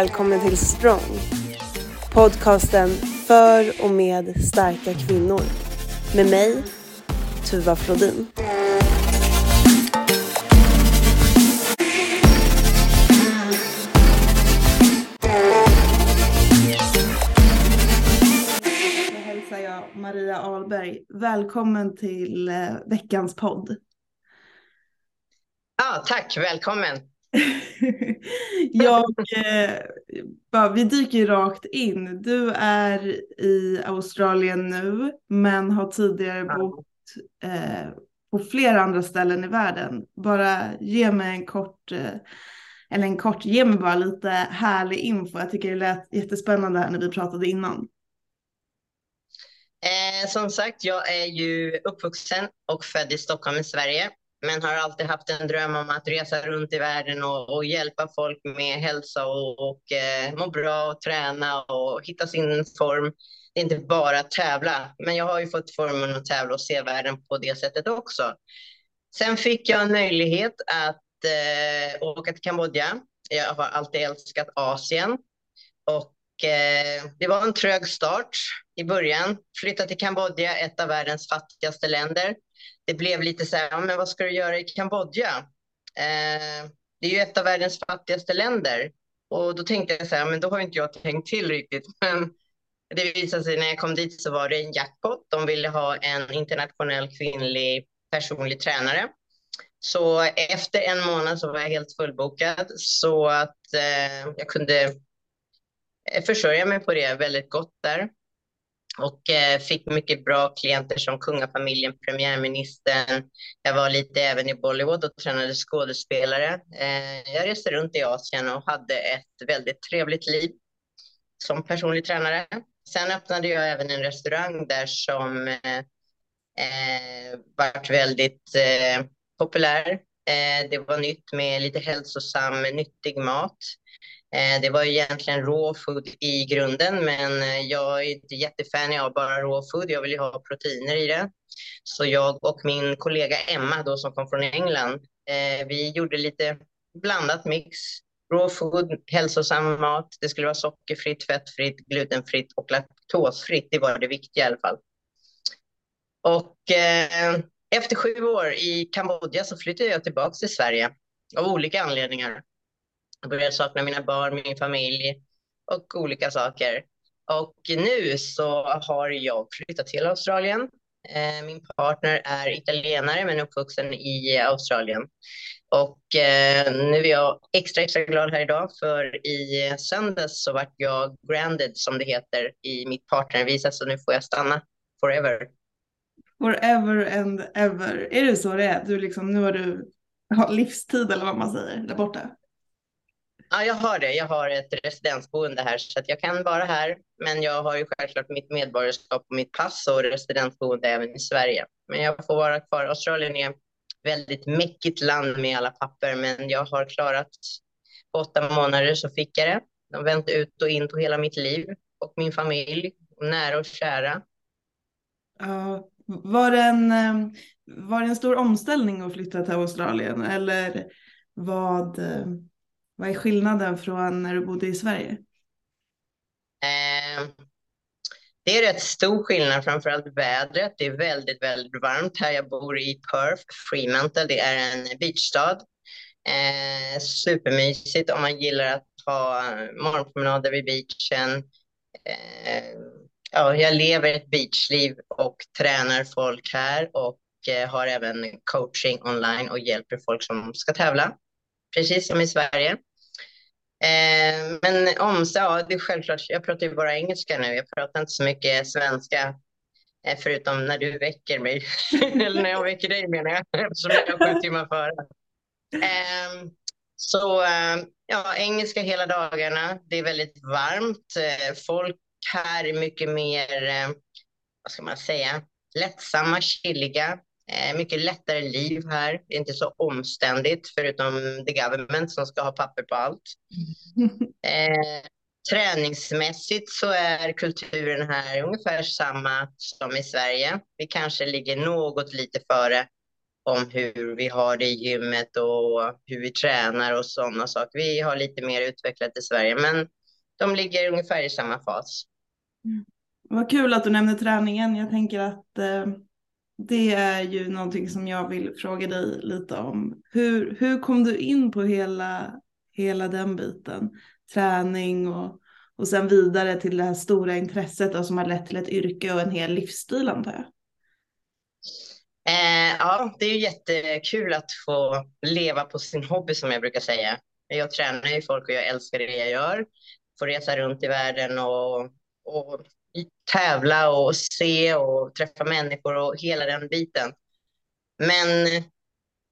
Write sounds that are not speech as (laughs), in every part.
välkommen till Strong. Podcasten för och med starka kvinnor. Med mig, Tuva Flodin. Då hälsar jag Maria Ahlberg. Välkommen till eh, veckans podd. Ja, tack, välkommen. (laughs) jag, eh, bara, vi dyker ju rakt in. Du är i Australien nu, men har tidigare bott eh, på flera andra ställen i världen. Bara ge mig en kort, eh, eller en kort, ge mig bara lite härlig info. Jag tycker det lät jättespännande här när vi pratade innan. Eh, som sagt, jag är ju uppvuxen och född i Stockholm i Sverige men har alltid haft en dröm om att resa runt i världen och, och hjälpa folk med hälsa och, och eh, må bra och träna och hitta sin form. Det är inte bara att tävla, men jag har ju fått formen att tävla och se världen på det sättet också. Sen fick jag en möjlighet att eh, åka till Kambodja. Jag har alltid älskat Asien och eh, det var en trög start i början. Flytta till Kambodja, ett av världens fattigaste länder det blev lite så här, men vad ska du göra i Kambodja? Eh, det är ju ett av världens fattigaste länder. Och då tänkte jag så här, men då har inte jag tänkt till riktigt. (laughs) Men det visade sig när jag kom dit så var det en jackpot. De ville ha en internationell kvinnlig personlig tränare. Så efter en månad så var jag helt fullbokad så att eh, jag kunde försörja mig på det väldigt gott där och eh, fick mycket bra klienter som kungafamiljen, premiärministern. Jag var lite även i Bollywood och tränade skådespelare. Eh, jag reste runt i Asien och hade ett väldigt trevligt liv som personlig tränare. Sen öppnade jag även en restaurang där som eh, eh varit väldigt eh, populär. Eh, det var nytt med lite hälsosam, nyttig mat. Eh, det var ju egentligen raw food i grunden, men eh, jag är inte jättefan av bara raw food. Jag vill ju ha proteiner i det. Så jag och min kollega Emma då, som kom från England, eh, vi gjorde lite blandat mix. Raw food, hälsosam mat. Det skulle vara sockerfritt, fettfritt, glutenfritt och laktosfritt. Det var det viktiga i alla fall. Och eh, efter sju år i Kambodja så flyttade jag tillbaka till Sverige av olika anledningar. Jag började sakna mina barn, min familj och olika saker. Och nu så har jag flyttat till Australien. Eh, min partner är italienare men uppvuxen i Australien. Och eh, nu är jag extra, extra glad här idag för i söndags så vart jag branded som det heter i mitt partnervisa så nu får jag stanna forever. Forever and ever. Är det så det är? Du liksom, nu har du har livstid eller vad man säger där borta? Ja, jag har det. Jag har ett residensboende här så att jag kan vara här. Men jag har ju självklart mitt medborgarskap och mitt pass och residensboende även i Sverige. Men jag får vara kvar. Australien är ett väldigt mäckigt land med alla papper, men jag har klarat åtta månader så fick jag det. De vänt ut och in på hela mitt liv och min familj, och nära och kära. Uh, var, det en, eh, var det en stor omställning att flytta till Australien eller vad, eh, vad är skillnaden från när du bodde i Sverige? Eh, det är rätt stor skillnad, framförallt vädret. Det är väldigt, väldigt varmt här. Jag bor i Perth, Fremantle. Det är en beachstad. Eh, supermysigt om man gillar att ta morgonpromenader vid beachen. Eh, ja, jag lever ett beachliv och tränar folk här och eh, har även coaching online och hjälper folk som ska tävla. Precis som i Sverige. Eh, men om så, ja, det är självklart, jag pratar ju bara engelska nu. Jag pratar inte så mycket svenska, eh, förutom när du väcker mig. (laughs) Eller när jag väcker dig menar jag, eftersom jag är sju timmar före. Ehm, eh, så ja, engelska hela dagarna. Det är väldigt varmt. Eh, folk här är mycket mer, eh, vad ska man säga, lättsamma, chilliga. Eh, mycket lättare liv här. Det är inte så omständigt förutom the government som ska ha papper på allt. (laughs) Eh, träningsmässigt så är kulturen här ungefär samma som i Sverige. Vi kanske ligger något lite före om hur vi har det i gymmet och hur vi tränar och sådana saker. Vi har lite mer utvecklat i Sverige, men de ligger ungefär i samma fas. Mm. Vad kul att du nämner träningen. Jag tänker att eh, det är ju någonting som jag vill fråga dig lite om. Hur, hur kom du in på hela, hela den biten? Träning och, och sen vidare till det här stora intresset då, som har lett till ett yrke och en hel livsstil antar jag. Eh, ja, det är ju jättekul att få leva på sin hobby som jag brukar säga. Jag tränar ju folk och jag älskar det jag gör. Får resa runt i världen och, och tävla och se och träffa människor och hela den biten. Men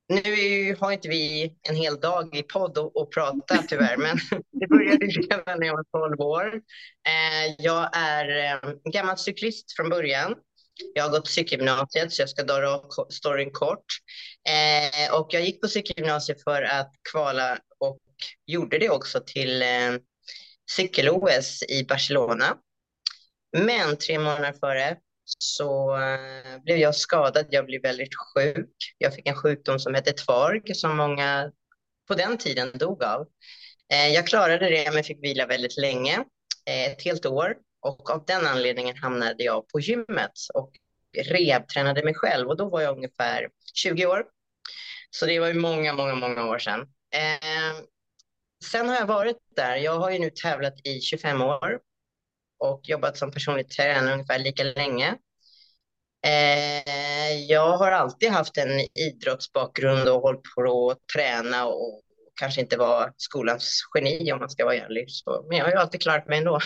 nu har inte vi en hel dag i podd och, och prata tyvärr, men (laughs) det började redan när jag var 12 år. Eh, jag är eh, gammal cyklist från början. Jag har gått cykelgymnasiet, så jag ska dra storyn kort. Eh, och jag gick på cykelgymnasiet för att kvala och gjorde det också till eh, cykel-OS i Barcelona. Men tre månader före så eh, blev jag skadad. Jag blev väldigt sjuk. Jag fick en sjukdom som hette tvarg som många på den tiden dog av. Eh, jag klarade det men fick vila väldigt länge, eh, ett helt år. Och av den anledningen hamnade jag på gymmet och rehabtränade mig själv och då var jag ungefär 20 år. Så det var ju många, många, många år sedan. sen har jag varit där. Jag har ju nu tävlat i 25 år och jobbat som personlig tränare ungefär lika länge. Eh, jag har alltid haft en idrottsbakgrund och hållit på att träna och kanske inte var skolans geni om man ska vara ärlig. Så, men jag har ju alltid klarat mig ändå.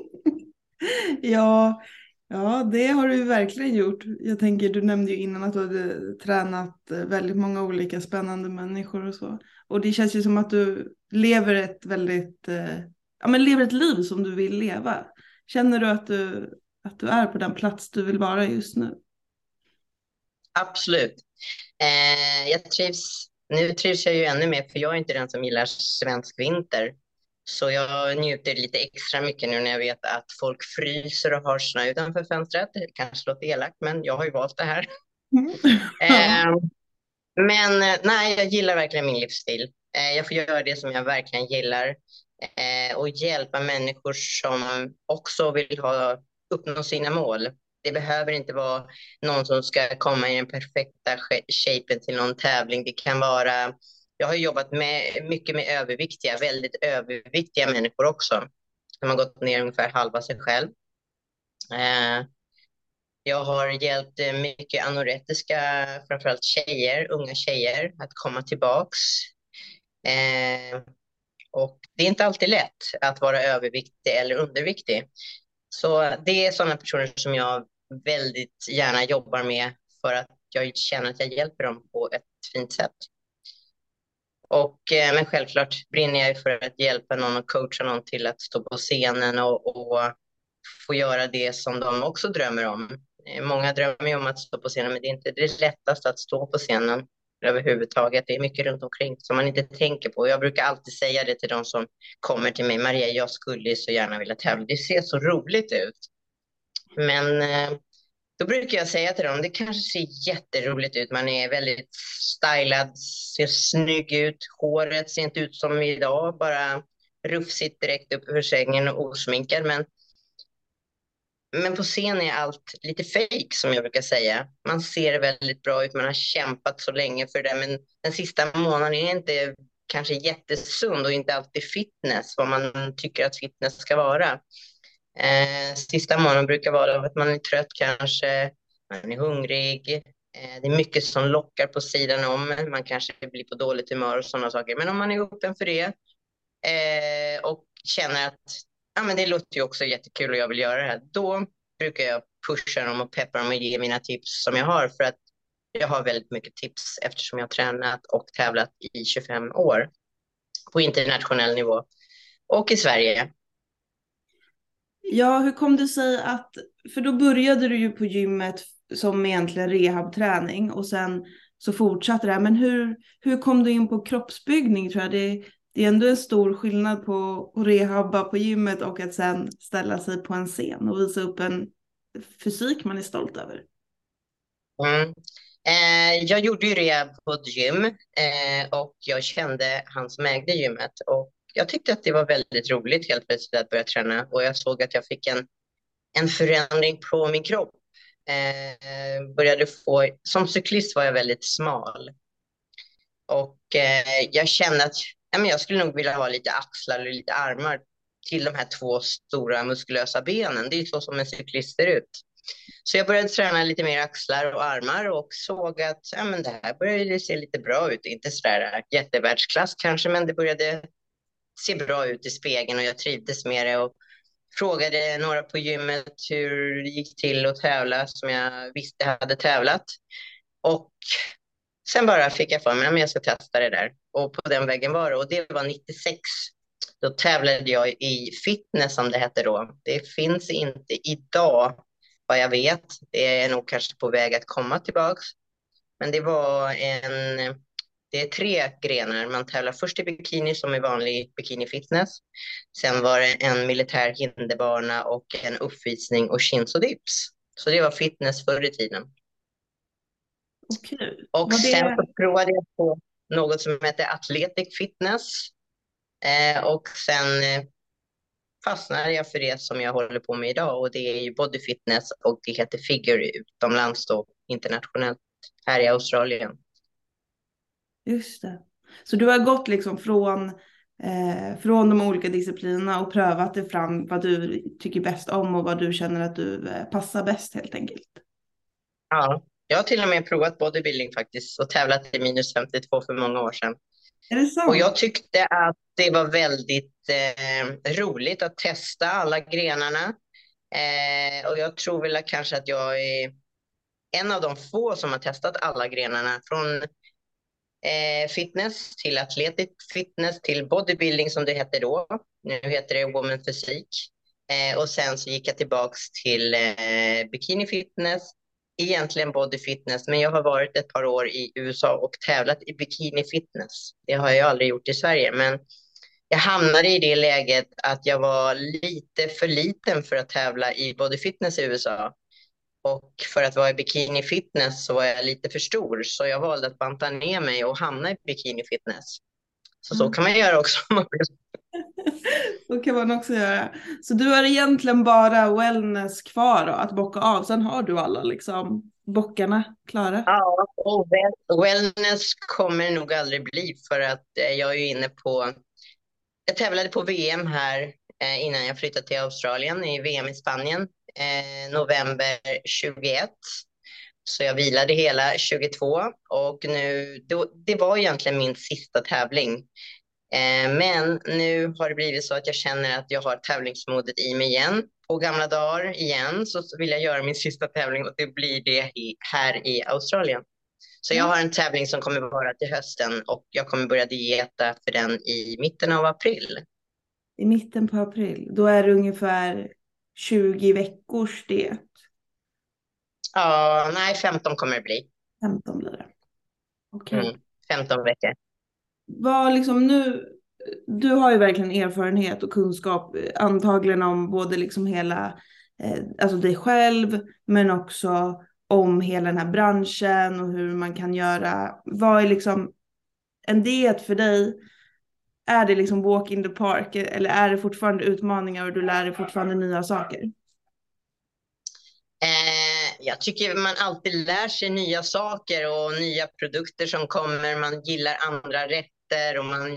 (laughs) ja, ja, det har du verkligen gjort. Jag tänker, du nämnde ju innan att du hade tränat väldigt många olika spännande människor och så. Och det känns ju som att du lever ett väldigt eh, ja, men lever ett liv som du vill leva. Känner du att, du att du är på den plats du vill vara just nu? Absolut. Eh, jag trivs, nu trivs jag ju ännu mer för jag är inte den som gillar svensk vinter. Så jag njuter lite extra mycket nu när jag vet att folk fryser och har snö utanför fönstret. Det kanske låter elakt, men jag har ju valt det här. Mm. (laughs) eh, men nej, jag gillar verkligen min livsstil. Eh, jag får göra det som jag verkligen gillar eh, och hjälpa människor som också vill ha, uppnå sina mål. Det behöver inte vara någon som ska komma i den perfekta shapen till någon tävling. Det kan vara, jag har jobbat med, mycket med överviktiga, väldigt överviktiga människor också. De har gått ner ungefär halva sig själv. Eh, jag har hjälpt eh, mycket anorektiska, framförallt tjejer, unga tjejer, att komma tillbaks. Eh, och det är inte alltid lätt att vara överviktig eller underviktig. Så det är sådana personer som jag väldigt gärna jobbar med för att jag känner att jag hjälper dem på ett fint sätt. Och, eh, men självklart brinner jag för att hjälpa någon och coacha någon till att stå på scenen och, och få göra det som de också drömmer om. Eh, många drömmer ju om att stå på scenen, men det är inte det lättaste att stå på scenen överhuvudtaget. Det är mycket runt omkring som man inte tänker på. Jag brukar alltid säga det till de som kommer till mig. Maria, jag skulle så gärna vilja tävla. Det ser så roligt ut. Men eh, då brukar jag säga till dem, det kanske ser jätteroligt ut. Man är väldigt stylad, ser snygg ut. Håret ser inte ut som idag, bara rufsigt direkt upp ur sängen och osminkad. Men men på scen är allt lite fake som jag brukar säga. Man ser väldigt bra ut, man har kämpat så länge för det, men den sista månaden är inte kanske jättesund och inte alltid fitness, vad man tycker att fitness ska vara. Eh, sista månaden brukar vara att man är trött kanske, man är hungrig, eh, det är mycket som lockar på sidan om, man kanske blir på dåligt humör och sådana saker. Men om man är öppen för det eh, och känner att ja, men det låter ju också jättekul och jag vill göra det här. Då brukar jag pusha dem och peppa dem och ge mina tips som jag har för att jag har väldigt mycket tips eftersom jag har tränat och tävlat i 25 år på internationell nivå och i Sverige. Ja, hur kom det sig att, för då började du ju på gymmet som egentligen rehabträning och sen så fortsatte det. Men hur, hur kom du in på kroppsbyggning tror jag? Det, det är ändå en stor skillnad på att rehabba på gymmet och att sen ställa sig på en scen och visa upp en fysik man är stolt över. Mm. Eh, jag gjorde ju rehab på ett gym eh, och jag kände han som ägde gymmet och jag tyckte att det var väldigt roligt helt plötsligt att börja träna och jag såg att jag fick en, en förändring på min kropp. Eh, började få, som cyklist var jag väldigt smal och eh, jag kände att men jag skulle nog vilja ha lite axlar och lite armar till de här två stora muskulösa benen. Det är så som en cyklist ser ut. Så jag började träna lite mer axlar och armar och såg att ja, men det här började se lite bra ut. Inte sådär jättevärldsklass kanske, men det började se bra ut i spegeln och jag trivdes med det. Och frågade några på gymmet hur det gick till att tävla som jag visste hade tävlat. Och sen bara fick jag för mig att jag ska testa det där. Och på den vägen var det. Och det var 96. Då tävlade jag i fitness som det hette då. Det finns inte idag vad jag vet. Det är nog kanske på väg att komma tillbaks. Men det var en, det är tre grenar. Man tävlar först i bikini som är vanlig bikini fitness. Sen var det en militär hinderbana och en uppvisning och chins och dips. Så det var fitness förr i tiden. Okay. Och det... sen provade jag på något som heter Athletic Fitness. Eh, och sen eh, fastnade jag för det som jag håller på med idag och det är ju body fitness och det heter figure utomlands då internationellt här i Australien. Just det. Så du har gått liksom från, eh, från de olika disciplinerna och prövat det fram vad du tycker bäst om och vad du känner att du eh, passar bäst helt enkelt. Ja, jag har till och med provat bodybuilding faktiskt och tävlat i minus 52 för många år sedan. Är det sant? Och jag tyckte att det var väldigt eh, roligt att testa alla grenarna. Eh, och jag tror väl att kanske att jag är en av de få som har testat alla grenarna. Från eh, fitness till atletic fitness till bodybuilding som det hette då. Nu heter det woman fysik. Eh, och sen så gick jag tillbaks till eh, bikini fitness egentligen body fitness, men jag har varit ett par år i USA och tävlat i bikini fitness. Det har jag aldrig gjort i Sverige, men jag hamnade i det läget att jag var lite för liten för att tävla i body fitness i USA. Och för att vara i bikini fitness så var jag lite för stor, så jag valde att banta ner mig och hamna i bikini fitness. Så så mm. kan man göra också så kan man också göra. Så du har egentligen bara wellness kvar då, att bocka av. Sen har du alla liksom bockarna klara. Ja, och wellness kommer det nog aldrig bli för att eh, jag är ju inne på... Jag tävlade på VM här eh, innan jag flyttade till Australien i VM i Spanien eh, november 21. Så jag vilade hela 22 och nu, då, det var egentligen min sista tävling. Eh, men nu har det blivit så att jag känner att jag har tävlingsmodet i mig igen. På gamla dagar igen så vill jag göra min sista tävling och det blir det här i Australien. Så jag mm. har en tävling som kommer vara till hösten och jag kommer börja dieta för den i mitten av april. I mitten på april, då är det ungefär 20 veckors diet. Ja, nej 15 kommer det bli. 15 blir det. Okej. Okay. Mm, 15 veckor vad liksom nu, du har ju verkligen erfarenhet och kunskap eh, antagligen om både liksom hela, eh, alltså dig själv, men också om hela den här branschen och hur man kan göra. Vad är liksom en diet för dig? Är det liksom walk in the park eh, eller är det fortfarande utmaningar och du lär dig fortfarande nya saker? Eh, jag tycker man alltid lär sig nya saker och nya produkter som kommer. Man gillar andra rätter rätter och man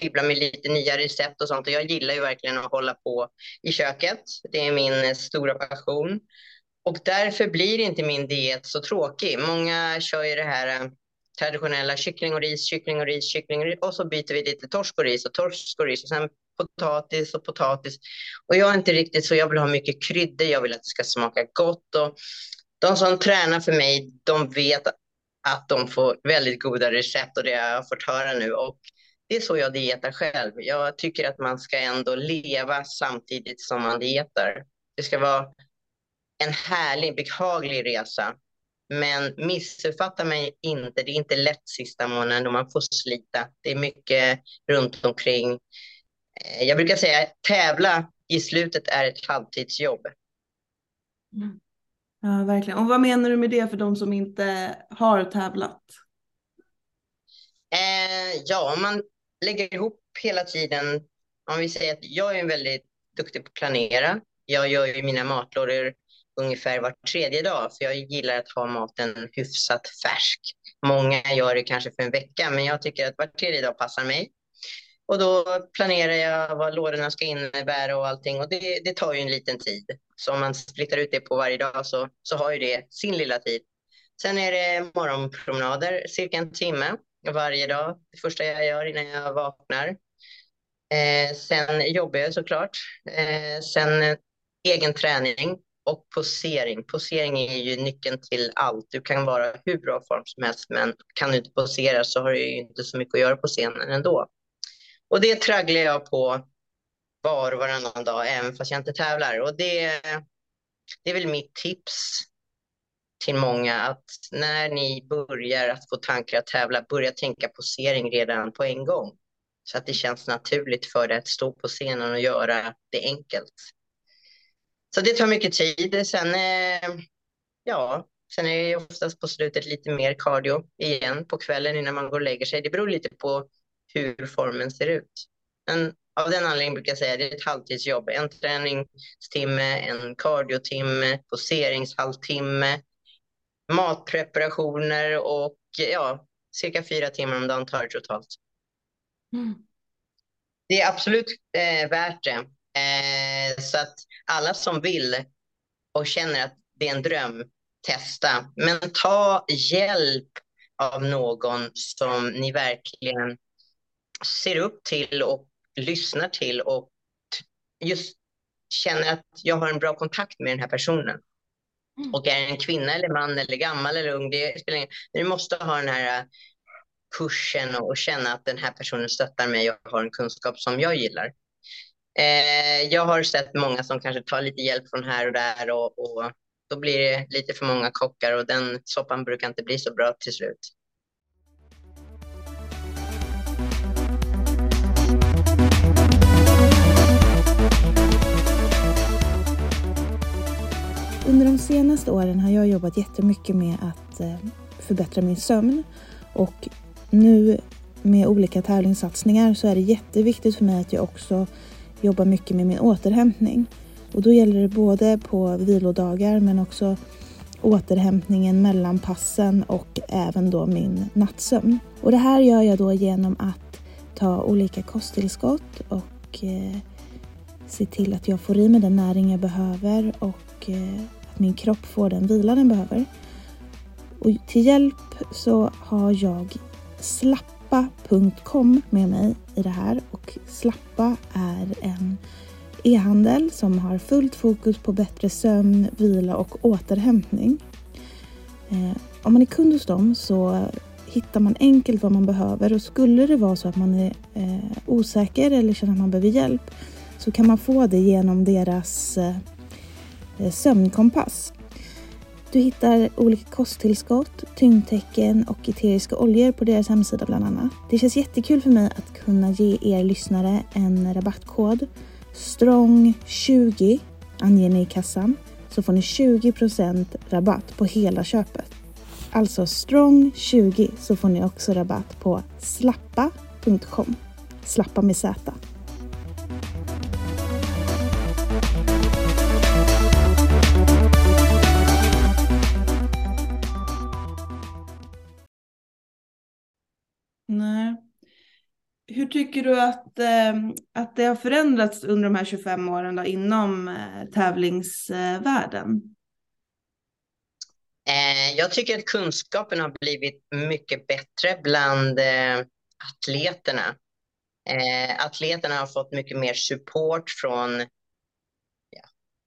fibblar med lite nya recept och sånt. Och jag gillar ju verkligen att hålla på i köket. Det är min eh, stora passion. Och därför blir inte min diet så tråkig. Många kör ju det här eh, traditionella kyckling och ris, kyckling och ris, kyckling och ris och så byter vi lite torsk och ris och torsk och ris och sen potatis och potatis. Och jag är inte riktigt så, jag vill ha mycket kryddor, jag vill att det ska smaka gott och de som tränar för mig, de vet att de får väldigt goda recept och det har jag fått höra nu. Och det är så jag dietar själv. Jag tycker att man ska ändå leva samtidigt som man dietar. Det ska vara en härlig, behaglig resa. Men missuppfatta mig inte, det är inte lätt sista månaden då man får slita. Det är mycket runt omkring. Eh, jag brukar säga att tävla i slutet är ett halvtidsjobb. Mm. Ja, verkligen. Och vad menar du med det för de som inte har tävlat? Eh, ja, man lägger ihop hela tiden. Om vi säger att jag är väldigt duktig på att planera. Jag gör ju mina matlådor ungefär var tredje dag, för jag gillar att ha maten hyfsat färsk. Många gör det kanske för en vecka, men jag tycker att var tredje dag passar mig. Och då planerar jag vad lådorna ska innebära och allting och det, det tar ju en liten tid. Så om man splittar ut det på varje dag så, så har ju det sin lilla tid. Sen är det morgonpromenader, cirka en timme varje dag. Det första jag gör innan jag vaknar. Eh, sen jobbar jag såklart. Eh, sen eh, egen träning och posering. Posering är ju nyckeln till allt. Du kan vara hur bra form som helst, men kan du inte posera så har du ju inte så mycket att göra på scenen ändå. Och det tragglar jag på var och varannan dag, även fast jag inte tävlar. Och det, det är väl mitt tips till många att när ni börjar att få tankar att tävla, börja tänka posering redan på en gång. Så att det känns naturligt för dig att stå på scenen och göra det enkelt. Så det tar mycket tid. Sen, eh, ja, sen är det oftast på slutet lite mer cardio igen på kvällen innan man går och lägger sig. Det beror lite på hur formen ser ut. Men av den anledningen brukar jag säga att det är ett halvtidsjobb. En träningstimme, en cardiotimme, poseringshalvtimme, matpreparationer och ja, cirka fyra timmar om dagen tar det totalt. Mm. Det är absolut eh, värt det. Eh, så att alla som vill och känner att det är en dröm, testa. Men ta hjälp av någon som ni verkligen ser upp till och lyssnar till och just känner att jag har en bra kontakt med den här personen. Mm. Och är en kvinna eller man eller gammal eller ung, det spelar ingen Du måste ha den här kursen och känna att den här personen stöttar mig och har en kunskap som jag gillar. Eh, jag har sett många som kanske tar lite hjälp från här och där och, och då blir det lite för många kockar och den soppan brukar inte bli så bra till slut. Under de senaste åren har jag jobbat jättemycket med att eh, förbättra min sömn och nu med olika tävlingssatsningar så är det jätteviktigt för mig att jag också jobbar mycket med min återhämtning. Och då gäller det både på vilodagar men också återhämtningen mellan passen och även då min nattsömn. Och det här gör jag då genom att ta olika kosttillskott och eh, se till att jag får i mig den näring jag behöver och eh, att min kropp får den vila den behöver. Och till hjälp så har jag slappa.com med mig i det här och Slappa är en e-handel som har fullt fokus på bättre sömn, vila och återhämtning. Eh, om man är kund hos dem så hittar man enkelt vad man behöver och skulle det vara så att man är eh, osäker eller känner att man behöver hjälp så kan man få det genom deras eh, Eh, sömnkompass. Du hittar olika kosttillskott, tyngdtecken och eteriska oljor på deras hemsida bland annat. Det känns jättekul för mig att kunna ge er lyssnare en rabattkod. STRONG20 anger ni i kassan så får ni 20% rabatt på hela köpet. Alltså STRONG20 så får ni också rabatt på slappa.com. Slappa med Z. Hur tycker du att, eh, att det har förändrats under de här 25 åren då, inom eh, tävlingsvärlden? Eh, jag tycker att kunskapen har blivit mycket bättre bland eh, atleterna. Eh, atleterna har fått mycket mer support från ja,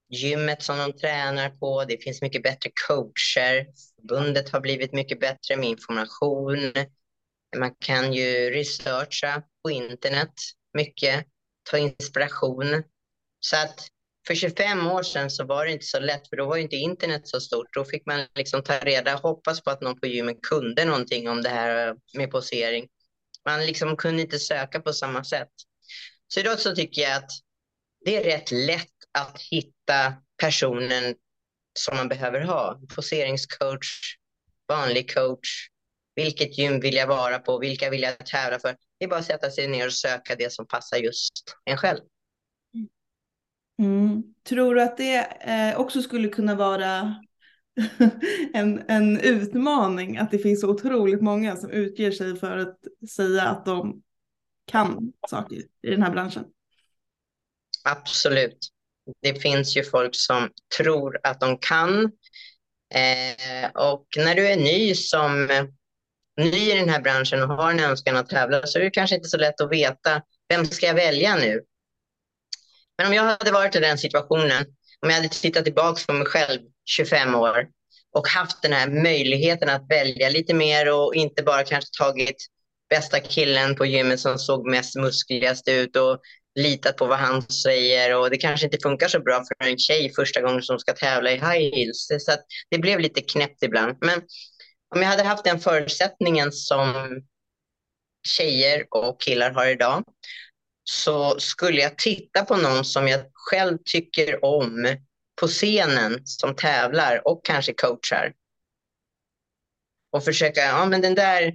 gymmet som de tränar på. Det finns mycket bättre coacher. Förbundet har blivit mycket bättre med information man kan ju researcha på internet mycket, ta inspiration. Så att för 25 år sedan så var det inte så lätt, för då var inte internet så stort. Då fick man liksom ta reda, hoppas på att någon på gymmet kunde någonting om det här med posering. Man liksom kunde inte söka på samma sätt. Så idag så tycker jag att det är rätt lätt att hitta personen som man behöver ha. Poseringscoach, vanlig coach. Vilket gym vill jag vara på? Vilka vill jag tävla för? Det är bara att sätta sig ner och söka det som passar just en själv. Mm. Tror du att det eh, också skulle kunna vara (laughs) en, en utmaning att det finns så otroligt många som utger sig för att säga att de kan saker i den här branschen? Absolut. Det finns ju folk som tror att de kan. Eh, och när du är ny som ny i den här branschen och har en önskan att tävla så är det kanske inte så lätt att veta vem ska jag välja nu? Men om jag hade varit i den situationen, om jag hade tittat tillbaka på mig själv 25 år och haft den här möjligheten att välja lite mer och inte bara kanske tagit bästa killen på gymmet som såg mest muskligast ut och litat på vad han säger och det kanske inte funkar så bra för en tjej första gången som ska tävla i high heels. Så det blev lite knäppt ibland. Men om jag hade haft den förutsättningen som tjejer och killar har idag så skulle jag titta på någon som jag själv tycker om på scenen som tävlar och kanske coachar. Och försöka, ja men den där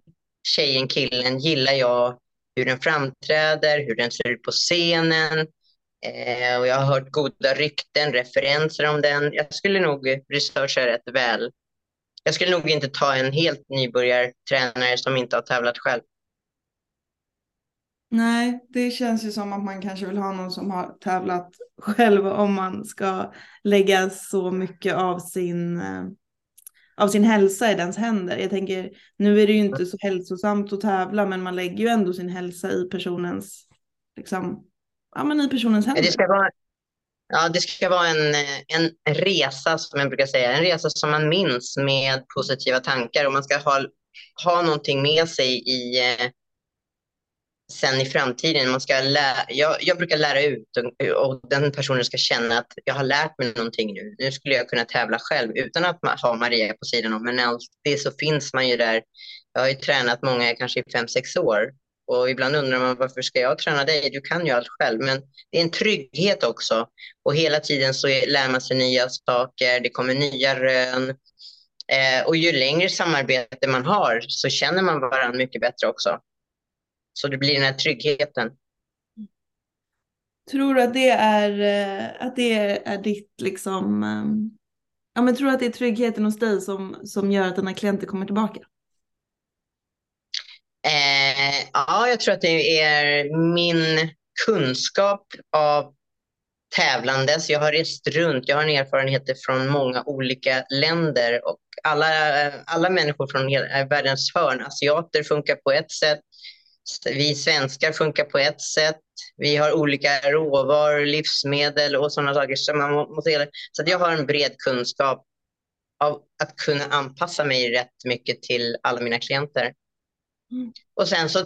tjejen, killen gillar jag hur den framträder, hur den ser ut på scenen. Eh, och jag har hört goda rykten, referenser om den. Jag skulle nog researcha rätt väl. Jag skulle nog inte ta en helt nybörjartränare som inte har tävlat själv. Nej, det känns ju som att man kanske vill ha någon som har tävlat själv om man ska lägga så mycket av sin, eh, av sin hälsa i dens händer. Jag tänker, nu är det ju inte så hälsosamt att tävla, men man lägger ju ändå sin hälsa i personens, liksom, ja men i personens händer. Det ska vara, ja, det ska vara en, en resa, som jag brukar säga, en resa som man minns med positiva tankar och man ska ha, ha någonting med sig i eh, sen i framtiden. Man ska lära, jag, jag brukar lära ut och, och, den personen ska känna att jag har lärt mig någonting nu. Nu skulle jag kunna tävla själv utan att ha Maria på sidan om. Men alltid så finns man ju där. Jag har ju tränat många kanske i fem, sex år och ibland undrar man varför ska jag träna dig? Du kan ju allt själv. Men det är en trygghet också och hela tiden så lär man sig nya saker. Det kommer nya rön. Eh, och ju längre samarbete man har så känner man varandra mycket bättre också. Så det blir den här tryggheten. Tror du att det är, eh, att det är ditt liksom, eh, ja men tror du att det är tryggheten hos dig som, som gör att dina klienter kommer tillbaka? Eh, ja, jag tror att det är min kunskap av tävlandes. Jag har rest runt, jag har en erfarenheter från många olika länder och alla, eh, alla människor från hela eh, världens hörn. Asiater funkar på ett sätt, vi svenskar funkar på ett sätt. Vi har olika råvaror, livsmedel och sådana saker. Så, man måste, så jag har en bred kunskap av att kunna anpassa mig rätt mycket till alla mina klienter. Och sen så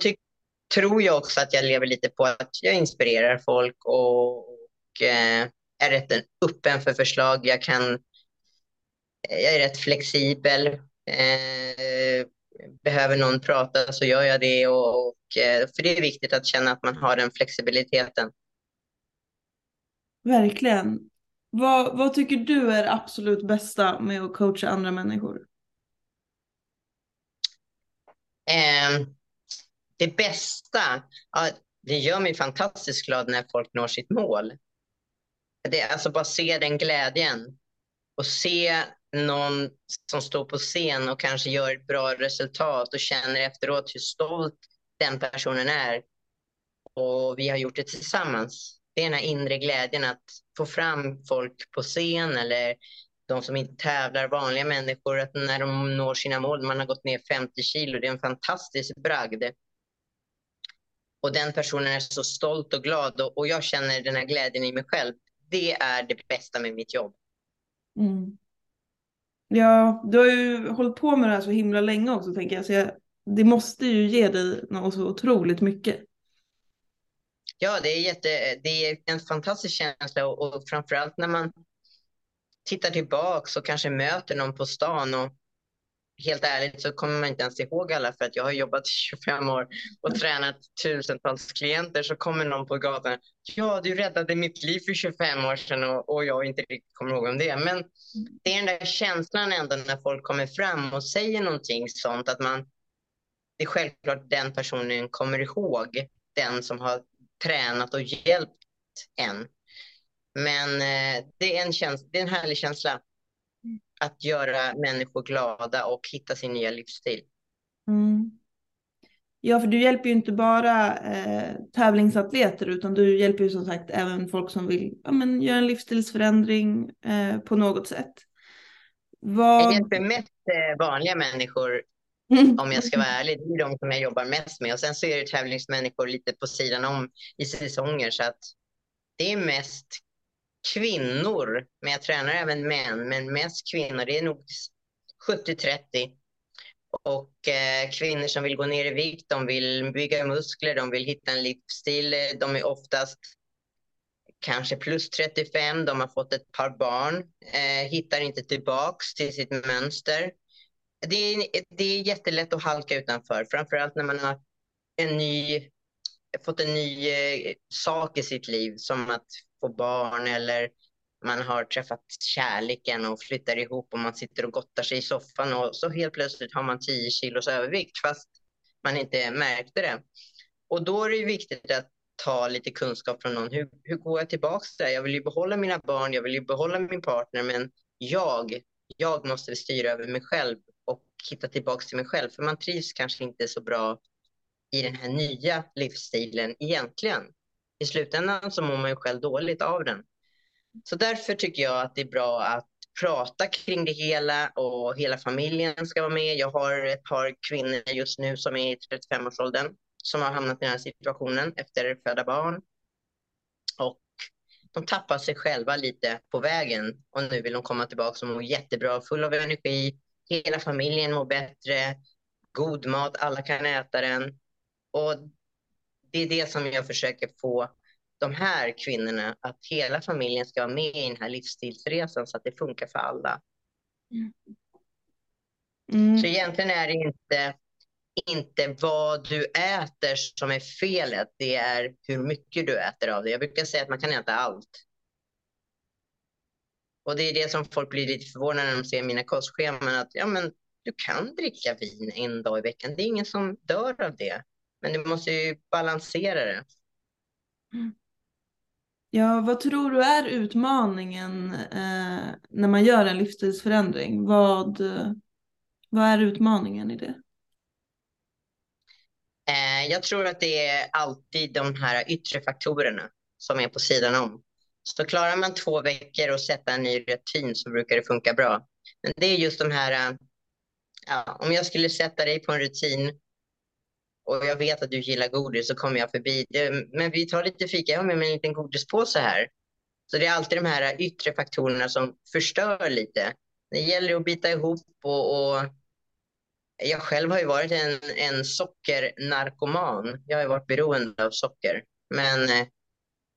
tror jag också att jag lever lite på att jag inspirerar folk och, och eh, är rätt öppen för förslag. Jag, kan, eh, jag är rätt flexibel. Eh, behöver någon prata så gör jag det. Och, och, eh, för det är viktigt att känna att man har den flexibiliteten. Verkligen. Vad, vad tycker du är absolut bästa med att coacha andra människor? Eh, det bästa, ja, det gör mig fantastiskt glad när folk når sitt mål. Det är alltså bara se den glädjen och se någon som står på scen och kanske gör ett bra resultat och känner efteråt hur stolt den personen är. Och vi har gjort det tillsammans. Det är den här inre glädjen att få fram folk på scen eller de som inte tävlar, vanliga människor, att när de når sina mål, man har gått ner 50 kilo, det är en fantastisk bragd. Och den personen är så stolt och glad och, och jag känner den här glädjen i mig själv. Det är det bästa med mitt jobb. Mm. Ja, du har ju hållit på med det här så himla länge också tänker jag. Så jag, det måste ju ge dig något så otroligt mycket. Ja, det är, jätte, det är en fantastisk känsla och, och framförallt när man tittar tillbaka och kanske möter någon på stan och helt ärligt så kommer man inte ens ihåg alla för att jag har jobbat 25 år och tränat tusentals klienter så kommer någon på gatan. Ja, du räddade mitt liv för 25 år sedan och, och jag inte riktigt kommer ihåg om det. Men det är den där känslan ändå när folk kommer fram och säger någonting sånt att man det är självklart den personen kommer ihåg den som har tränat och hjälpt en. Men eh, det, är en känsla, det är en härlig känsla att göra människor glada och hitta sin nya livsstil. Mm. Ja, för du hjälper ju inte bara eh, tävlingsatleter utan du hjälper ju som sagt även folk som vill ja, men, göra en livsstilsförändring eh, på något sätt. Vad... Jag hjälper mest eh, vanliga människor mm. (laughs) om jag ska vara ärlig. Det är de som jag jobbar mest med och sen så är det tävlingsmänniskor lite på sidan om i säsonger så att det är mest kvinnor, men jag tränar även män, men mest kvinnor. Det är nog 70-30. Och eh, kvinnor som vill gå ner i vikt, de vill bygga muskler, de vill hitta en livsstil. De är oftast kanske plus 35, de har fått ett par barn, eh, hittar inte tillbaks till sitt mönster. Det är, det är jättelätt att halka utanför, framförallt när man har en ny, fått en ny eh, sak i sitt liv, som att få barn eller man har träffat kärleken och flyttar ihop och man sitter och gottar sig i soffan och så helt plötsligt har man 10 kilos övervikt fast man inte märkte det. Och då är det viktigt att ta lite kunskap från någon. Hur, hur går jag tillbaka till det? Jag vill ju behålla mina barn, jag vill ju behålla min partner, men jag, jag måste styra över mig själv och hitta tillbaka till mig själv. För man trivs kanske inte så bra i den här nya livsstilen egentligen i slutändan så mår man ju själv dåligt av den. Så därför tycker jag att det är bra att prata kring det hela och hela familjen ska vara med. Jag har ett par kvinnor just nu som är i 35-årsåldern som har hamnat i den här situationen efter födda barn. Och de tappar sig själva lite på vägen och nu vill de komma tillbaka och må jättebra, full av energi. Hela familjen mår bättre, god mat, alla kan äta den. Och det är det som jag försöker få de här kvinnorna, att hela familjen ska vara med i den här livsstilsresan så att det funkar för alla. Mm. Så egentligen är det inte, inte vad du äter som är felet, det är hur mycket du äter av det. Jag brukar säga att man kan äta allt. Och det är det som folk blir lite förvånade när de ser mina kostscheman, att ja, men du kan dricka vin en dag i veckan. Det är ingen som dör av det. Men du måste ju balansera det. Ja, vad tror du är utmaningen eh, när man gör en livsstilsförändring? Vad, vad är utmaningen i det? Eh, jag tror att det är alltid de här yttre faktorerna som är på sidan om. Så klarar man två veckor och sätta en ny rutin så brukar det funka bra. Men det är just de här, ja, om jag skulle sätta dig på en rutin och jag vet att du gillar godis så kommer jag förbi. Men vi tar lite fika, jag har med mig en liten godispåse här. Så det är alltid de här yttre faktorerna som förstör lite. Det gäller att bita ihop och, och jag själv har ju varit en, en sockernarkoman. Jag har varit beroende av socker. Men eh,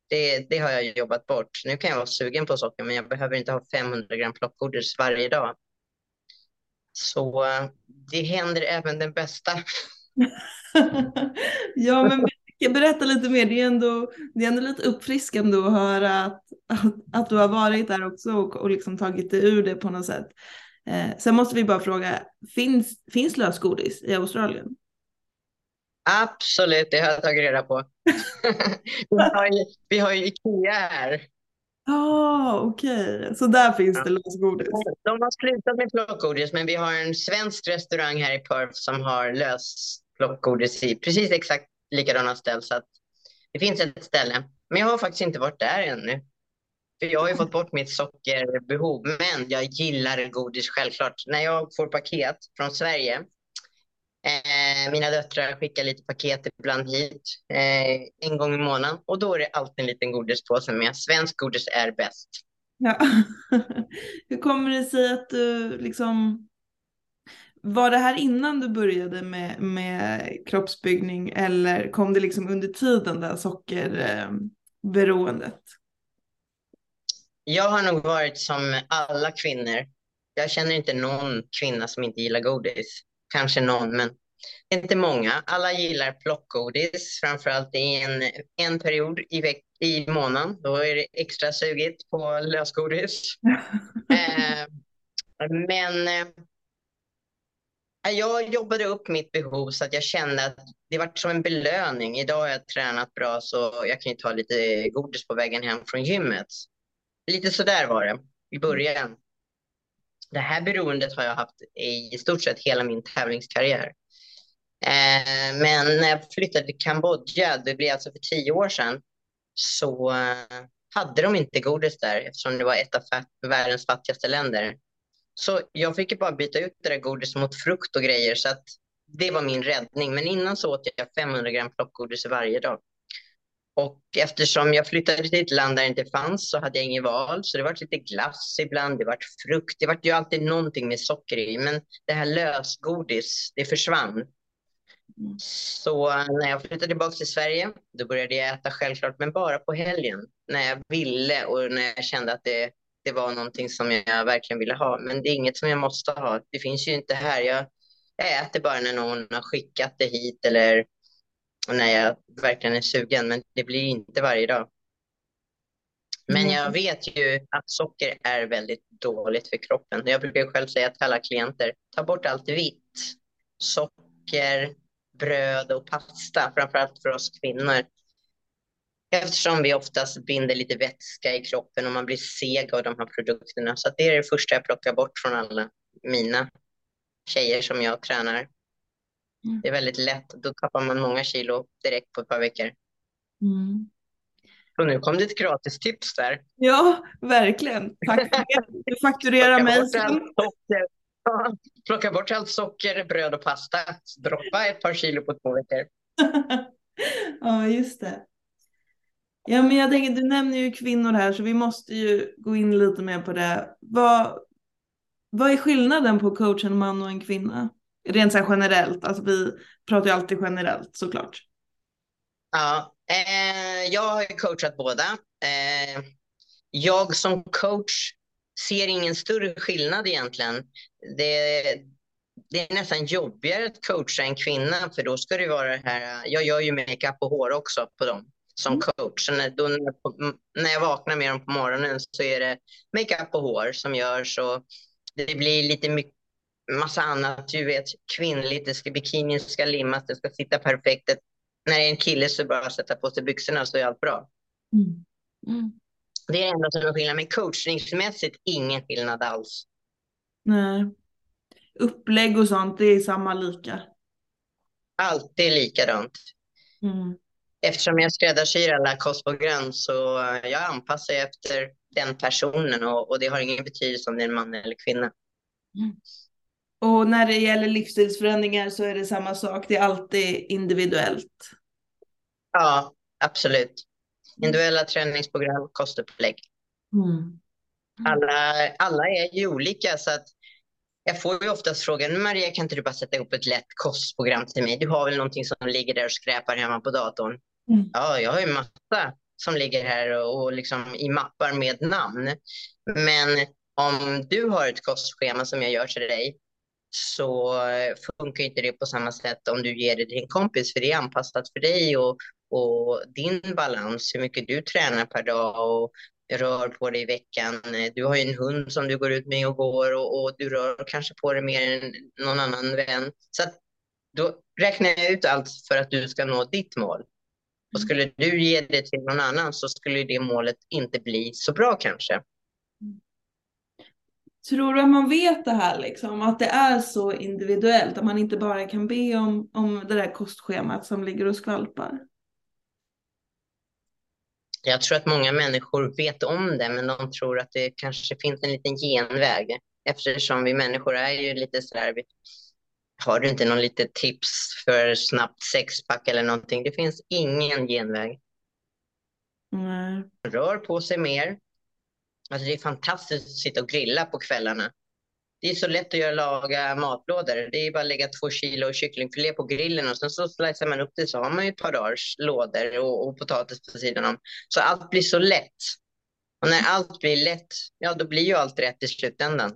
det, det har jag jobbat bort. Nu kan jag vara sugen på socker men jag behöver inte ha 500 gram plockgodis varje dag. Så eh, det händer även den bästa. (laughs) (laughs) ja, men berätta lite mer. Det är ändå, det är ändå lite uppfriskande att höra att, att, att du har varit där också och, och liksom tagit dig ur det på något sätt. Eh, sen måste vi bara fråga, finns, finns lösgodis i Australien? Absolut, det har jag tagit reda på. (laughs) vi, har ju, vi har ju Ikea här. Ja, ah, okej. Okay. Så där finns det lösgodis? De har slutat med plockgodis, men vi har en svensk restaurang här i Perth som har lös plockgodis i precis exakt likadana ställ. Så att det finns ett ställe. Men jag har faktiskt inte varit där ännu. För jag har ju fått bort mitt sockerbehov. Men jag gillar godis självklart. När jag får paket från Sverige. Eh, mina döttrar skickar lite paket ibland hit. Eh, en gång i månaden. Och då är det alltid en liten godispåse med. Svensk godis är bäst. Ja. (laughs) Hur kommer det sig att du liksom var det här innan du började med, med kroppsbyggning eller kom det liksom under tiden där sockerberoendet? Jag har nog varit som alla kvinnor jag känner inte någon kvinna som inte gillar godis. Kanske någon, men inte många. Alla gillar plockgodis, framförallt i en, en period i, veck, i månaden. Då är det extra sugigt på lösgodis. (laughs) eh, men eh, Äh, jag jobbade upp mitt behov så att jag kände att det var som en belöning. Idag har jag tränat bra så jag kan ju ta lite godis på vägen hem från gymmet. Lite sådär var det i början. Det här beroendet har jag haft i stort sett hela min tävlingskarriär. Äh, men när jag flyttade till Kambodja, det blev alltså för tio år sedan, så äh, hade de inte godis där eftersom det var ett av världens fattigaste länder. Så jag fick bara byta ut det där godiset mot frukt och grejer så att det var min räddning. Men innan så åt jag 500 gram plockgodis varje dag. Och eftersom jag flyttade till ett land där det inte fanns så hade jag inget val. Så det var lite glass ibland, det var frukt. Det var ju alltid någonting med socker i. Men det här lösgodis, det försvann. Mm. Så när jag flyttade tillbaka till Sverige, då började jag äta självklart, men bara på helgen. När jag ville och när jag kände att det, det var någonting som jag verkligen ville ha. Men det är inget som jag måste ha. Det finns ju inte här. Jag, jag äter bara när någon har skickat det hit eller när jag verkligen är sugen, men det blir inte varje dag. Men jag vet ju att socker är väldigt dåligt för kroppen. Jag brukar själv säga till alla klienter, ta bort allt vitt. Socker, bröd och pasta, framförallt för oss kvinnor. Eftersom vi oftast binder lite vätska i kroppen och man blir seg av de här produkterna. Så det är det första jag plockar bort från alla mina tjejer som jag tränar. Mm. Det är väldigt lätt. Då tappar man många kilo direkt på ett par veckor. Mm. Och nu kom det ett gratis tips där. Ja, verkligen. Du fakturerar mig. plocka bort allt socker, bröd och pasta. Droppa ett par kilo på två veckor. (laughs) ja, just det. Ja, men jag tänker, du nämner ju kvinnor här, så vi måste ju gå in lite mer på det. Vad, vad är skillnaden på coach en man och en kvinna? Rent så generellt, alltså vi pratar ju alltid generellt såklart. Ja, eh, jag har ju coachat båda. Eh, jag som coach ser ingen större skillnad egentligen. Det, det är nästan jobbigare att coacha en kvinna för då ska det vara det här, jag gör ju makeup och hår också på dem som mm. coach. Så när, då, när jag vaknar med dem på morgonen så är det makeup och hår som görs och det blir lite mycket massa annat, du vet, kvinnligt, det ska, bikinin ska limmas, det ska sitta perfekt. När det är en kille så bara sätta på sig byxorna så är allt bra. Mm. Mm. Det är ändå som är skillnad, men coachningsmässigt ingen skillnad alls. Nej. Upplägg och sånt, det är samma lika? Alltid likadant. Mm. Eftersom jag skräddarsyr alla kostprogram så jag anpassar efter den personen och, och, det har ingen betydelse om det är en man eller kvinna. Mm. Och när det gäller livsstilsförändringar så är det samma sak, det är alltid individuellt. Ja, absolut. Individuella träningsprogram, kostupplägg. Mm. Alla, alla är ju olika så att jag får ju oftast frågan, Maria kan inte du bara sätta ihop ett lätt kostprogram till mig? Du har väl någonting som ligger där och skräpar hemma på datorn? Mm. Ja, jag har ju massa som ligger här och, och liksom i mappar med namn. Men om du har ett kostschema som jag gör till dig så funkar inte det på samma sätt om du ger det till din kompis för det är anpassat för dig och, och din balans, hur mycket du tränar per dag och rör på dig i veckan. Du har ju en hund som du går ut med och går och, och du rör kanske på dig mer än någon annan vän. Så att då räknar jag ut allt för att du ska nå ditt mål. Och skulle du ge det till någon annan så skulle det målet inte bli så bra kanske. Tror du att man vet det här liksom? Att det är så individuellt? Att man inte bara kan be om, om det där kostschemat som ligger och skvalpar? Jag tror att många människor vet om det, men de tror att det kanske finns en liten genväg. Eftersom vi människor är ju lite sådär, har du inte någon litet tips för snabbt sexpack eller någonting? Det finns ingen genväg. Nej. Rör på sig mer, Alltså det är fantastiskt att sitta och grilla på kvällarna. Det är så lätt att göra laga matlådor. Det är bara att lägga två kilo kycklingfilé på grillen och sen så slicear man upp det så har man ju ett par dagars lådor och, och potatis på sidan om. Så allt blir så lätt. Och när allt blir lätt, ja då blir ju allt rätt i slutändan.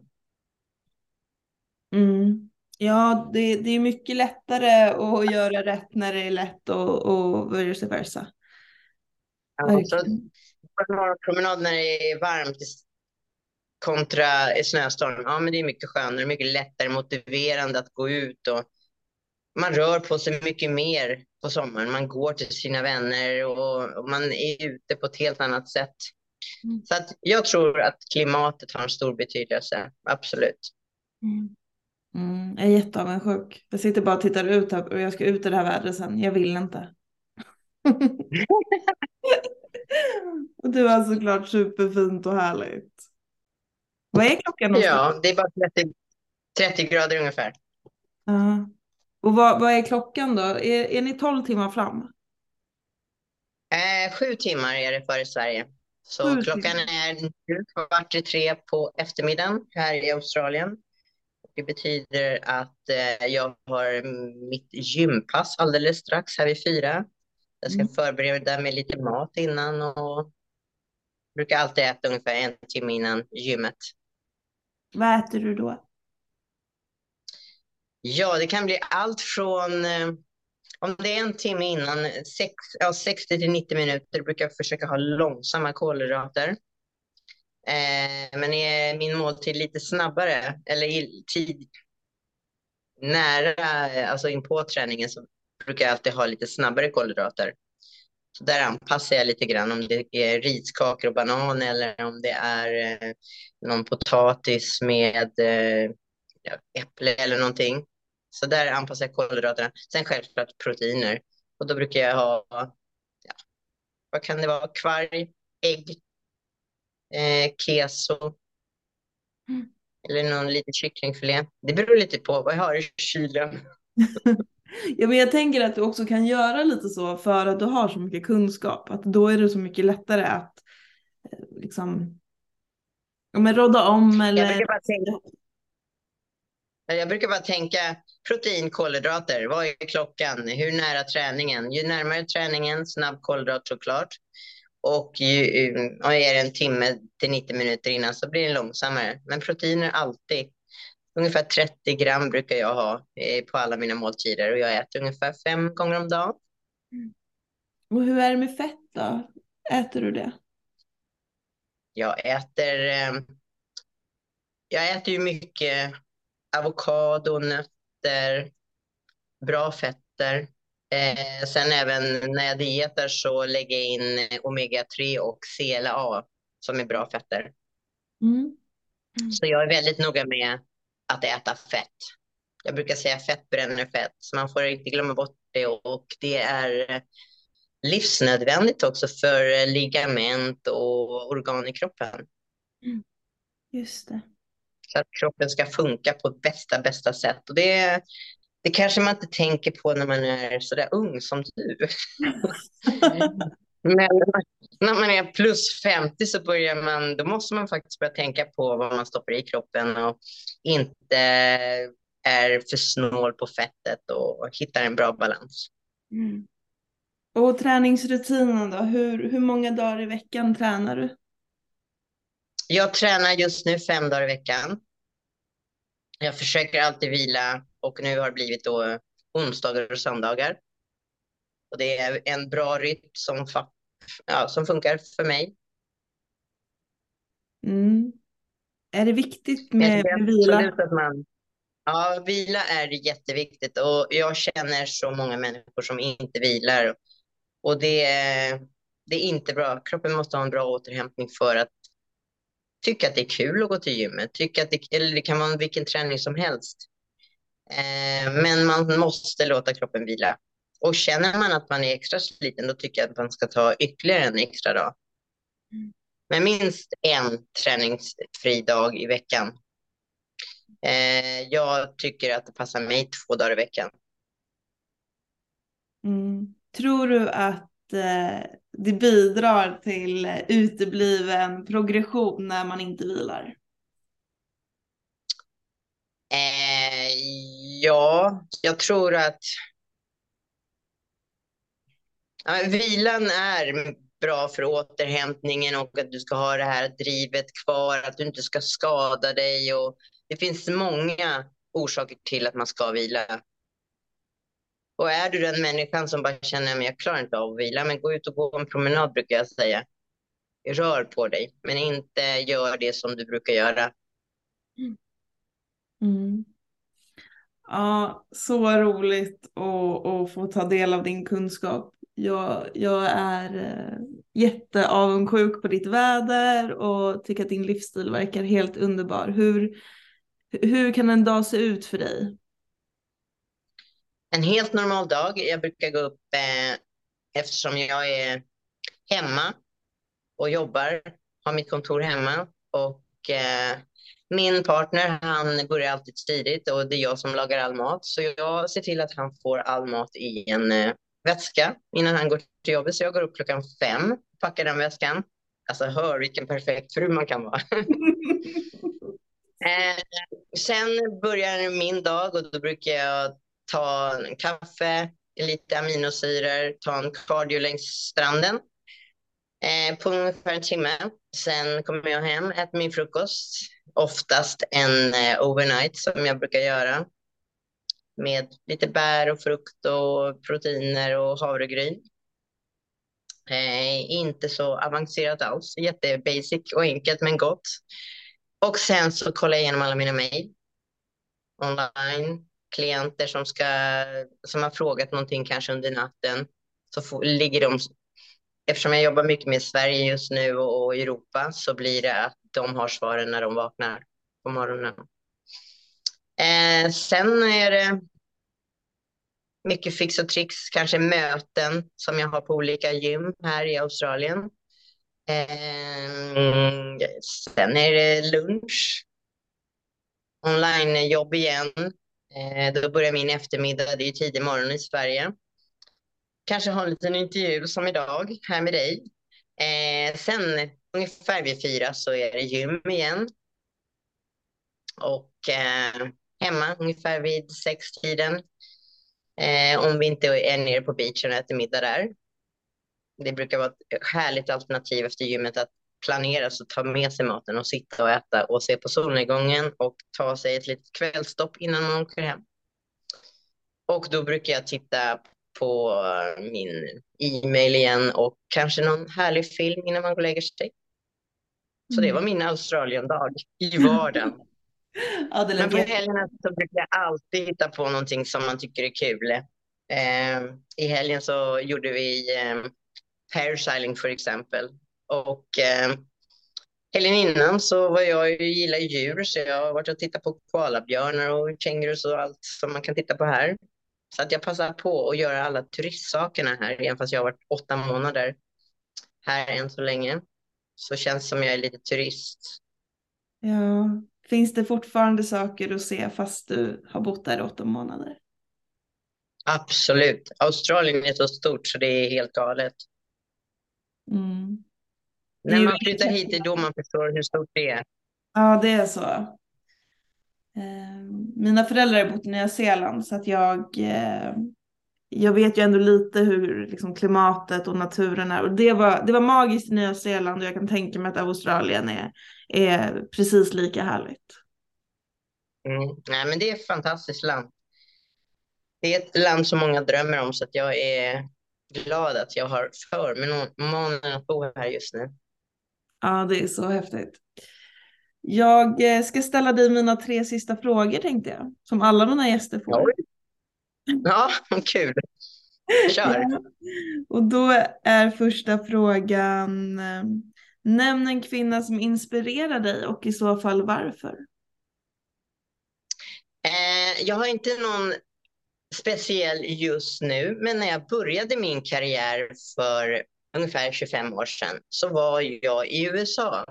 Ja, det, det är mycket lättare att göra rätt när det är lätt och, och vice versa. Ja, så, promenad när det är varmt kontra snöstorm. Ja, men det är mycket skönare, mycket lättare, motiverande att gå ut och man rör på sig mycket mer på sommaren. Man går till sina vänner och, och man är ute på ett helt annat sätt. Mm. Så att jag tror att klimatet har en stor betydelse, absolut. Mm. Mm, jag är jätteavundsjuk. Jag sitter bara och tittar ut här och jag ska ut i det här vädret sen. Jag vill inte. (laughs) och det var såklart superfint och härligt. Vad är klockan någonstans? Ja, det är bara 30, 30 grader ungefär. Uh. Och vad, vad är klockan då? Är, är ni 12 timmar fram? Eh, sju timmar är det för i Sverige. Så klockan är nu kvart i tre på eftermiddagen här i Australien. Det betyder att eh, jag har mitt gympass alldeles strax här vid fyra. Jag ska mm. förbereda mig lite mat innan och brukar alltid äta ungefär en timme innan gymmet. Vad äter du då? Ja, det kan bli allt från eh, om det är en timme innan, sex, ja, 60 till 90 minuter brukar jag försöka ha långsamma kolhydrater. Eh, men är min måltid lite snabbare eller i tid nära, alltså in på träningen så brukar jag alltid ha lite snabbare kolhydrater. Så där anpassar jag lite grann om det är riskakor och banan eller om det är eh, någon potatis med eh, äpple eller någonting. Så där anpassar jag kolhydraterna. Sen självklart proteiner. Och då brukar jag ha, ja, vad kan det vara, kvarg, ägg, eh, keso. Mm. Eller någon liten kycklingfilé. Det beror lite på vad jag har i kylen. (laughs) ja, men jag tänker att du också kan göra lite så för att du har så mycket kunskap. Att då är det så mycket lättare att eh, liksom, ja, men råda om eller... Jag brukar, bara tänka, jag brukar bara tänka protein, kolhydrater. Vad är klockan? Hur nära träningen? Ju närmare träningen, snabb kolhydrat såklart. Och ju, och är det en timme till 90 minuter innan så blir det långsammare. Men proteiner alltid. Ungefär 30 gram brukar jag ha eh, på alla mina måltider och jag äter ungefär fem gånger om dagen. Mm. Och hur är det med fett då? Äter du det? Jag äter, eh, jag äter ju mycket avokado, nötter, bra fetter. Eh, sen även när jag dietar så lägger jag in omega-3 och CLA som är bra fetter. Mm. Mm. Så jag är väldigt noga med att äta fett. Jag brukar säga fett bränner fett, så man får inte glömma bort det. Och det är livsnödvändigt också för ligament och organ i kroppen. Mm. Just det. Så att kroppen ska funka på bästa, bästa sätt. Och det, det kanske man inte tänker på när man är så där ung som du. (laughs) Men när man är plus 50 så börjar man, då måste man faktiskt börja tänka på vad man stoppar i kroppen och inte är för snål på fettet och hittar en bra balans. Mm. Och träningsrutinen då? Hur, hur många dagar i veckan tränar du? Jag tränar just nu fem dagar i veckan. Jag försöker alltid vila och nu har det blivit då onsdagar och söndagar. Och det är en bra rytm som, ja, som funkar för mig. Mm. Är det viktigt med, med vila? Man, ja, vila är jätteviktigt och jag känner så många människor som inte vilar. Och det, det är inte bra. Kroppen måste ha en bra återhämtning för att tycka att det är kul att gå till gymmet. Tycka att det, eller det kan vara vilken träning som helst. Eh, men man måste låta kroppen vila. Och känner man att man är extra sliten, då tycker jag att man ska ta ytterligare en extra dag. Men minst en träningsfri dag i veckan. Eh, jag tycker att det passar mig två dagar i veckan. Mm. Tror du att eh, det bidrar till utebliven progression när man inte vilar? Eh, ja, jag tror att ja, vilan är bra för återhämtningen och att du ska ha det här drivet kvar, att du inte ska skada dig. Och det finns många orsaker till att man ska vila. Och är du den människan som bara känner att jag klarar inte av att vila, men gå ut och gå en promenad brukar jag säga. Rör på dig, men inte gör det som du brukar göra. Mm. mm. Ja, så roligt att, att få ta del av din kunskap. Jag, jag är eh, jätteavundsjuk på ditt väder och tycker att din livsstil verkar helt underbar. Hur, hur kan en dag se ut för dig? En helt normal dag. Jag brukar gå upp eh, eftersom jag är hemma och jobbar, har mitt kontor hemma och eh, min partner han börjar alltid tidigt och det är jag som lagar all mat. Så jag ser till att han får all mat i en eh, väska innan han går till jobbet. Så jag går upp klockan fem, packar den väskan. Alltså hör vilken perfekt fru man kan vara. (laughs) eh, sen börjar min dag och då brukar jag ta en kaffe, lite aminosyror, ta en cardio längs stranden eh, på ungefär en timme. Sen kommer jag hem, äter min frukost, oftast en eh, overnight som jag brukar göra med lite bär och frukt och proteiner och havregryn. Eh, inte så avancerat alls, jättebasic och enkelt men gott. Och sen så kollar jag igenom alla mina mejl online, klienter som, ska, som har frågat någonting kanske under natten. Så får, ligger de, eftersom jag jobbar mycket med Sverige just nu och, och Europa så blir det att de har svaren när de vaknar på morgonen. Eh, sen är det mycket fix och tricks, kanske möten som jag har på olika gym här i Australien. Eh, sen är det lunch. Onlinejobb igen. Eh, då börjar min eftermiddag, det är tidig morgon i Sverige. Kanske ha en liten intervju som idag här med dig. Eh, sen ungefär vid fyra så är det gym igen. Och eh, hemma ungefär vid sextiden. Eh, om vi inte är nere på beachen och äter middag där. Det brukar vara ett härligt alternativ efter gymmet att planera så ta med sig maten och sitta och äta och se på solnedgången och ta sig ett litet kvällstopp innan man åker hem. Och då brukar jag titta på min e-mail igen och kanske någon härlig film innan man går och lägger sig. Så det var min Australien-dag i vardagen. (laughs) ja, Men på helgerna så brukar jag alltid hitta på någonting som man tycker är kul. Eh, I helgen så gjorde vi eh, parasailing för exempel. Och eh, helgen innan så var jag ju, gillar djur så jag har varit och tittat på koalabjörnar och kängurus och allt som man kan titta på här. Så att jag passar på att göra alla turistsakerna här, även fast jag har varit åtta månader här än så länge. Så känns det som jag är lite turist. Ja, finns det fortfarande saker att se fast du har bott där i åtta månader? Absolut. Australien är så stort så det är helt galet. Mm. När man flyttar hit det är då man förstår hur stort det är. Ja, det är så. Ehm, mina föräldrar har bott i Nya Zeeland så att jag, eh, jag vet ju ändå lite hur liksom, klimatet och naturen är. Och det var, det var magiskt i Nya Zeeland och jag kan tänka mig att Australien är, är precis lika härligt. Mm. Nej, men det är ett fantastiskt land. Det är ett land som många drömmer om så att jag är glad att jag har förmånen att bo här just nu. Ja, det är så häftigt. Jag eh, ska ställa dig mina tre sista frågor tänkte jag, som alla mina gäster får. Ja, (laughs) kul. Kör. Och då är första frågan, eh, nämn en kvinna som inspirerar dig och i så fall varför. Eh, jag har inte någon speciell just nu, men när jag började min karriär för ungefär 25 år sedan så var jag i USA.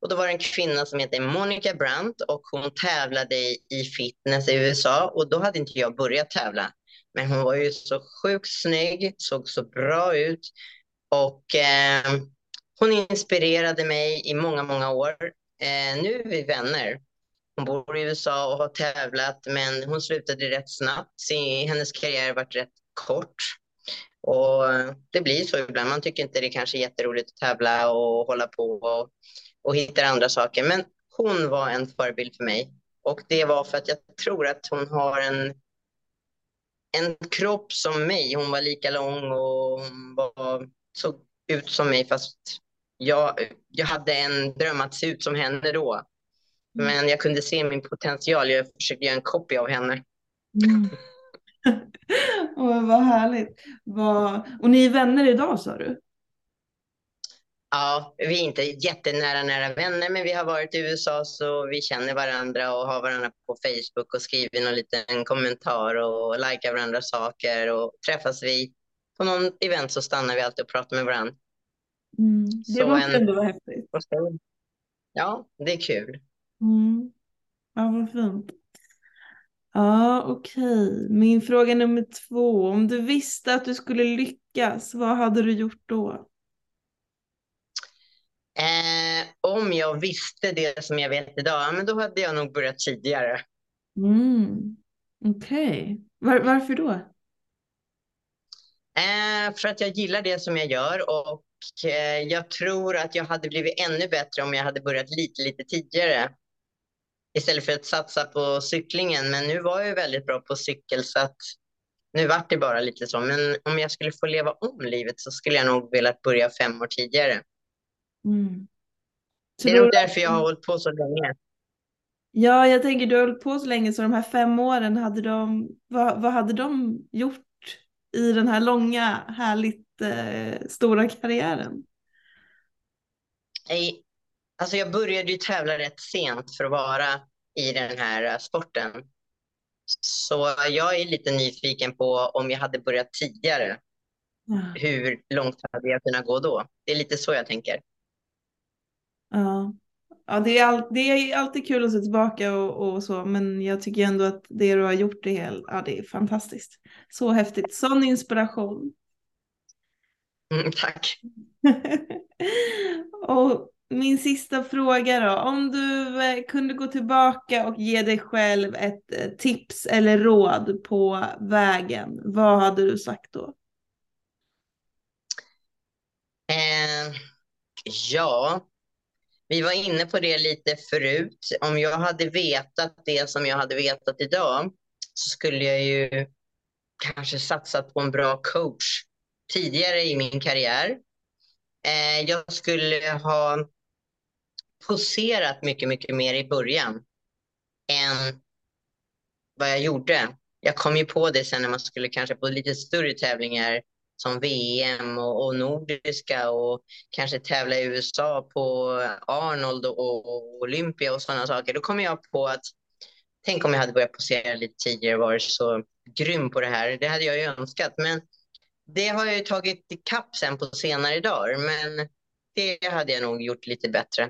Och då var det en kvinna som heter Monica Brandt och hon tävlade i fitness i USA och då hade inte jag börjat tävla. Men hon var ju så sjukt snygg, såg så bra ut och eh, hon inspirerade mig i många, många år. Eh, nu är vi vänner. Hon bor i USA och har tävlat, men hon slutade rätt snabbt. hennes karriär varit rätt kort. Och det blir så ibland. Man tycker inte det kanske är jätteroligt att tävla och hålla på och, och hitta andra saker. Men hon var en förebild för mig. Och det var för att jag tror att hon har en, en kropp som mig. Hon var lika lång och hon var, såg ut som mig fast jag, jag hade en dröm att se ut som henne då. Mm. Men jag kunde se min potential. Jag försökte göra en copy av henne. Mm. (laughs) oh, vad härligt. Vad... Och ni är vänner idag sa du? Ja, vi är inte jättenära nära vänner, men vi har varit i USA så vi känner varandra och har varandra på Facebook och skriver någon liten kommentar och likar varandras saker och träffas vi på någon event så stannar vi alltid och pratar med varandra. Mm. Det så måste en... ändå vara häftigt. Ja, det är kul. Mm. Ja, vad fint. Ja, okej. Okay. Min fråga nummer två. Om du visste att du skulle lyckas, vad hade du gjort då? Eh, om jag visste det som jag vet idag, men då hade jag nog börjat tidigare. Mm. Okej. Okay. Var, varför då? Eh, för att jag gillar det som jag gör och eh, jag tror att jag hade blivit ännu bättre om jag hade börjat lite, lite tidigare. Istället för att satsa på cyklingen. Men nu var jag väldigt bra på cykel så att nu vart det bara lite så. Men om jag skulle få leva om livet så skulle jag nog velat börja fem år tidigare. Mm. Det är nog därför jag har hållit på så länge. Ja, jag tänker du har hållit på så länge så de här fem åren, hade de, vad, vad hade de gjort i den här långa, härligt eh, stora karriären? Nej, alltså jag började ju tävla rätt sent för att vara i den här eh, sporten. Så jag är lite nyfiken på om jag hade börjat tidigare. Ja. Hur långt hade jag kunnat gå då? Det är lite så jag tänker. Ja, ja det, är all, det är alltid kul att se tillbaka och, och, så, men jag tycker ändå att det du har gjort är, helt, ja, det är fantastiskt. Så häftigt. Sån inspiration. Mm, tack. (laughs) och min sista fråga då. Om du eh, kunde gå tillbaka och ge dig själv ett eh, tips eller råd på vägen, vad hade du sagt då? Eh, ja, vi var inne på det lite förut. Om jag hade vetat det som jag hade vetat idag så skulle jag ju kanske satsat på en bra coach tidigare i min karriär. Eh, jag skulle ha poserat mycket, mycket mer i början än vad jag gjorde. Jag kom ju på det sen när man skulle kanske på lite större tävlingar som VM och, och, nordiska och kanske tävla i USA på Arnold och, och Olympia och sådana saker. Då kom jag på att tänk om jag hade börjat posera lite tidigare och varit så grym på det här. Det hade jag ju önskat. Men det har jag ju tagit ikapp sen på senare dagar. Men det hade jag nog gjort lite bättre.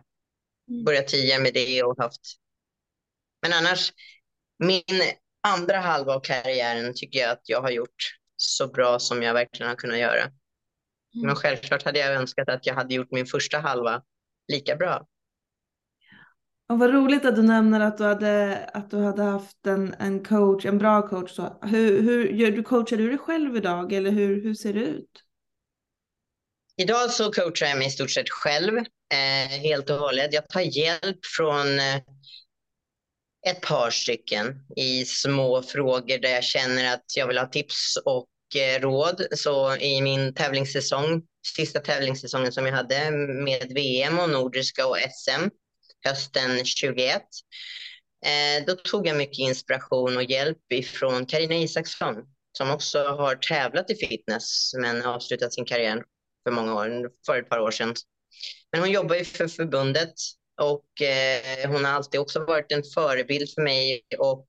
Mm. Börjat tidigare med det och haft. Men annars, min andra halva av karriären tycker jag att jag har gjort så bra som jag verkligen har kunnat göra. Mm. Men självklart hade jag önskat att jag hade gjort min första halva lika bra. Och vad roligt att du nämner att du hade, att du hade haft en, en coach, en bra coach. Så. Hur, hur gör du, coachar du dig själv idag eller hur, hur ser det ut? Idag så coachar jag mig i stort sett själv, eh, helt och hållet. Jag tar hjälp från eh, ett par stycken i små frågor där jag känner att jag vill ha tips och eh, råd. Så i min tävlingssäsong, sista tävlingssäsongen som jag hade med VM och Nordiska och SM hösten 21, eh, då tog jag mycket inspiration och hjälp ifrån Karina Isaksson som också har tävlat i fitness men avslutat sin karriär för många år, för ett par år sedan. Men hon jobbar ju för förbundet och eh, hon har alltid också varit en förebild för mig och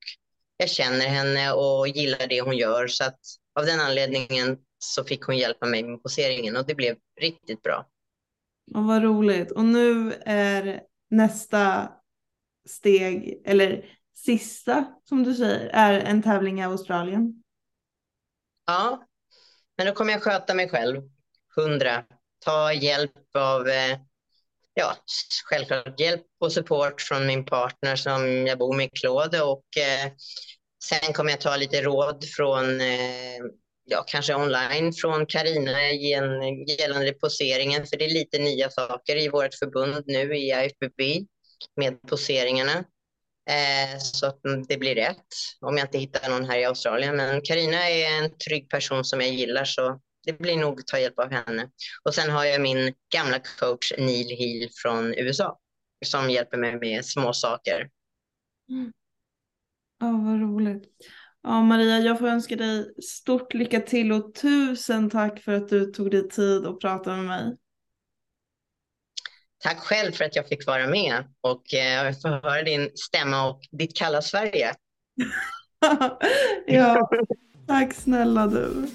jag känner henne och gillar det hon gör. Så att av den anledningen så fick hon hjälpa mig med poseringen och det blev riktigt bra. Och vad roligt. Och nu är nästa steg, eller sista som du säger, är en tävling i Australien. Ja, men då kommer jag sköta mig själv, hundra. Ta hjälp av eh, ja, självklart hjälp och support från min partner som jag bor med, Claude. Och, eh, sen kommer jag ta lite råd från, eh, ja, kanske online från Karina gällande poseringen. För det är lite nya saker i vårt förbund nu i IFBB med poseringarna. Eh, så att det blir rätt om jag inte hittar någon här i Australien. Men Karina är en trygg person som jag gillar så det blir nog att ta hjälp av henne. Och sen har jag min gamla coach Neil Hill från USA som hjälper mig med små saker. Mm. Ja, vad roligt. Ja, Maria, jag får önska dig stort lycka till och tusen tack för att du tog dig tid att prata med mig. Tack själv för att jag fick vara med och eh, få höra din stämma och ditt kalla Sverige. (laughs) ja, tack snälla du.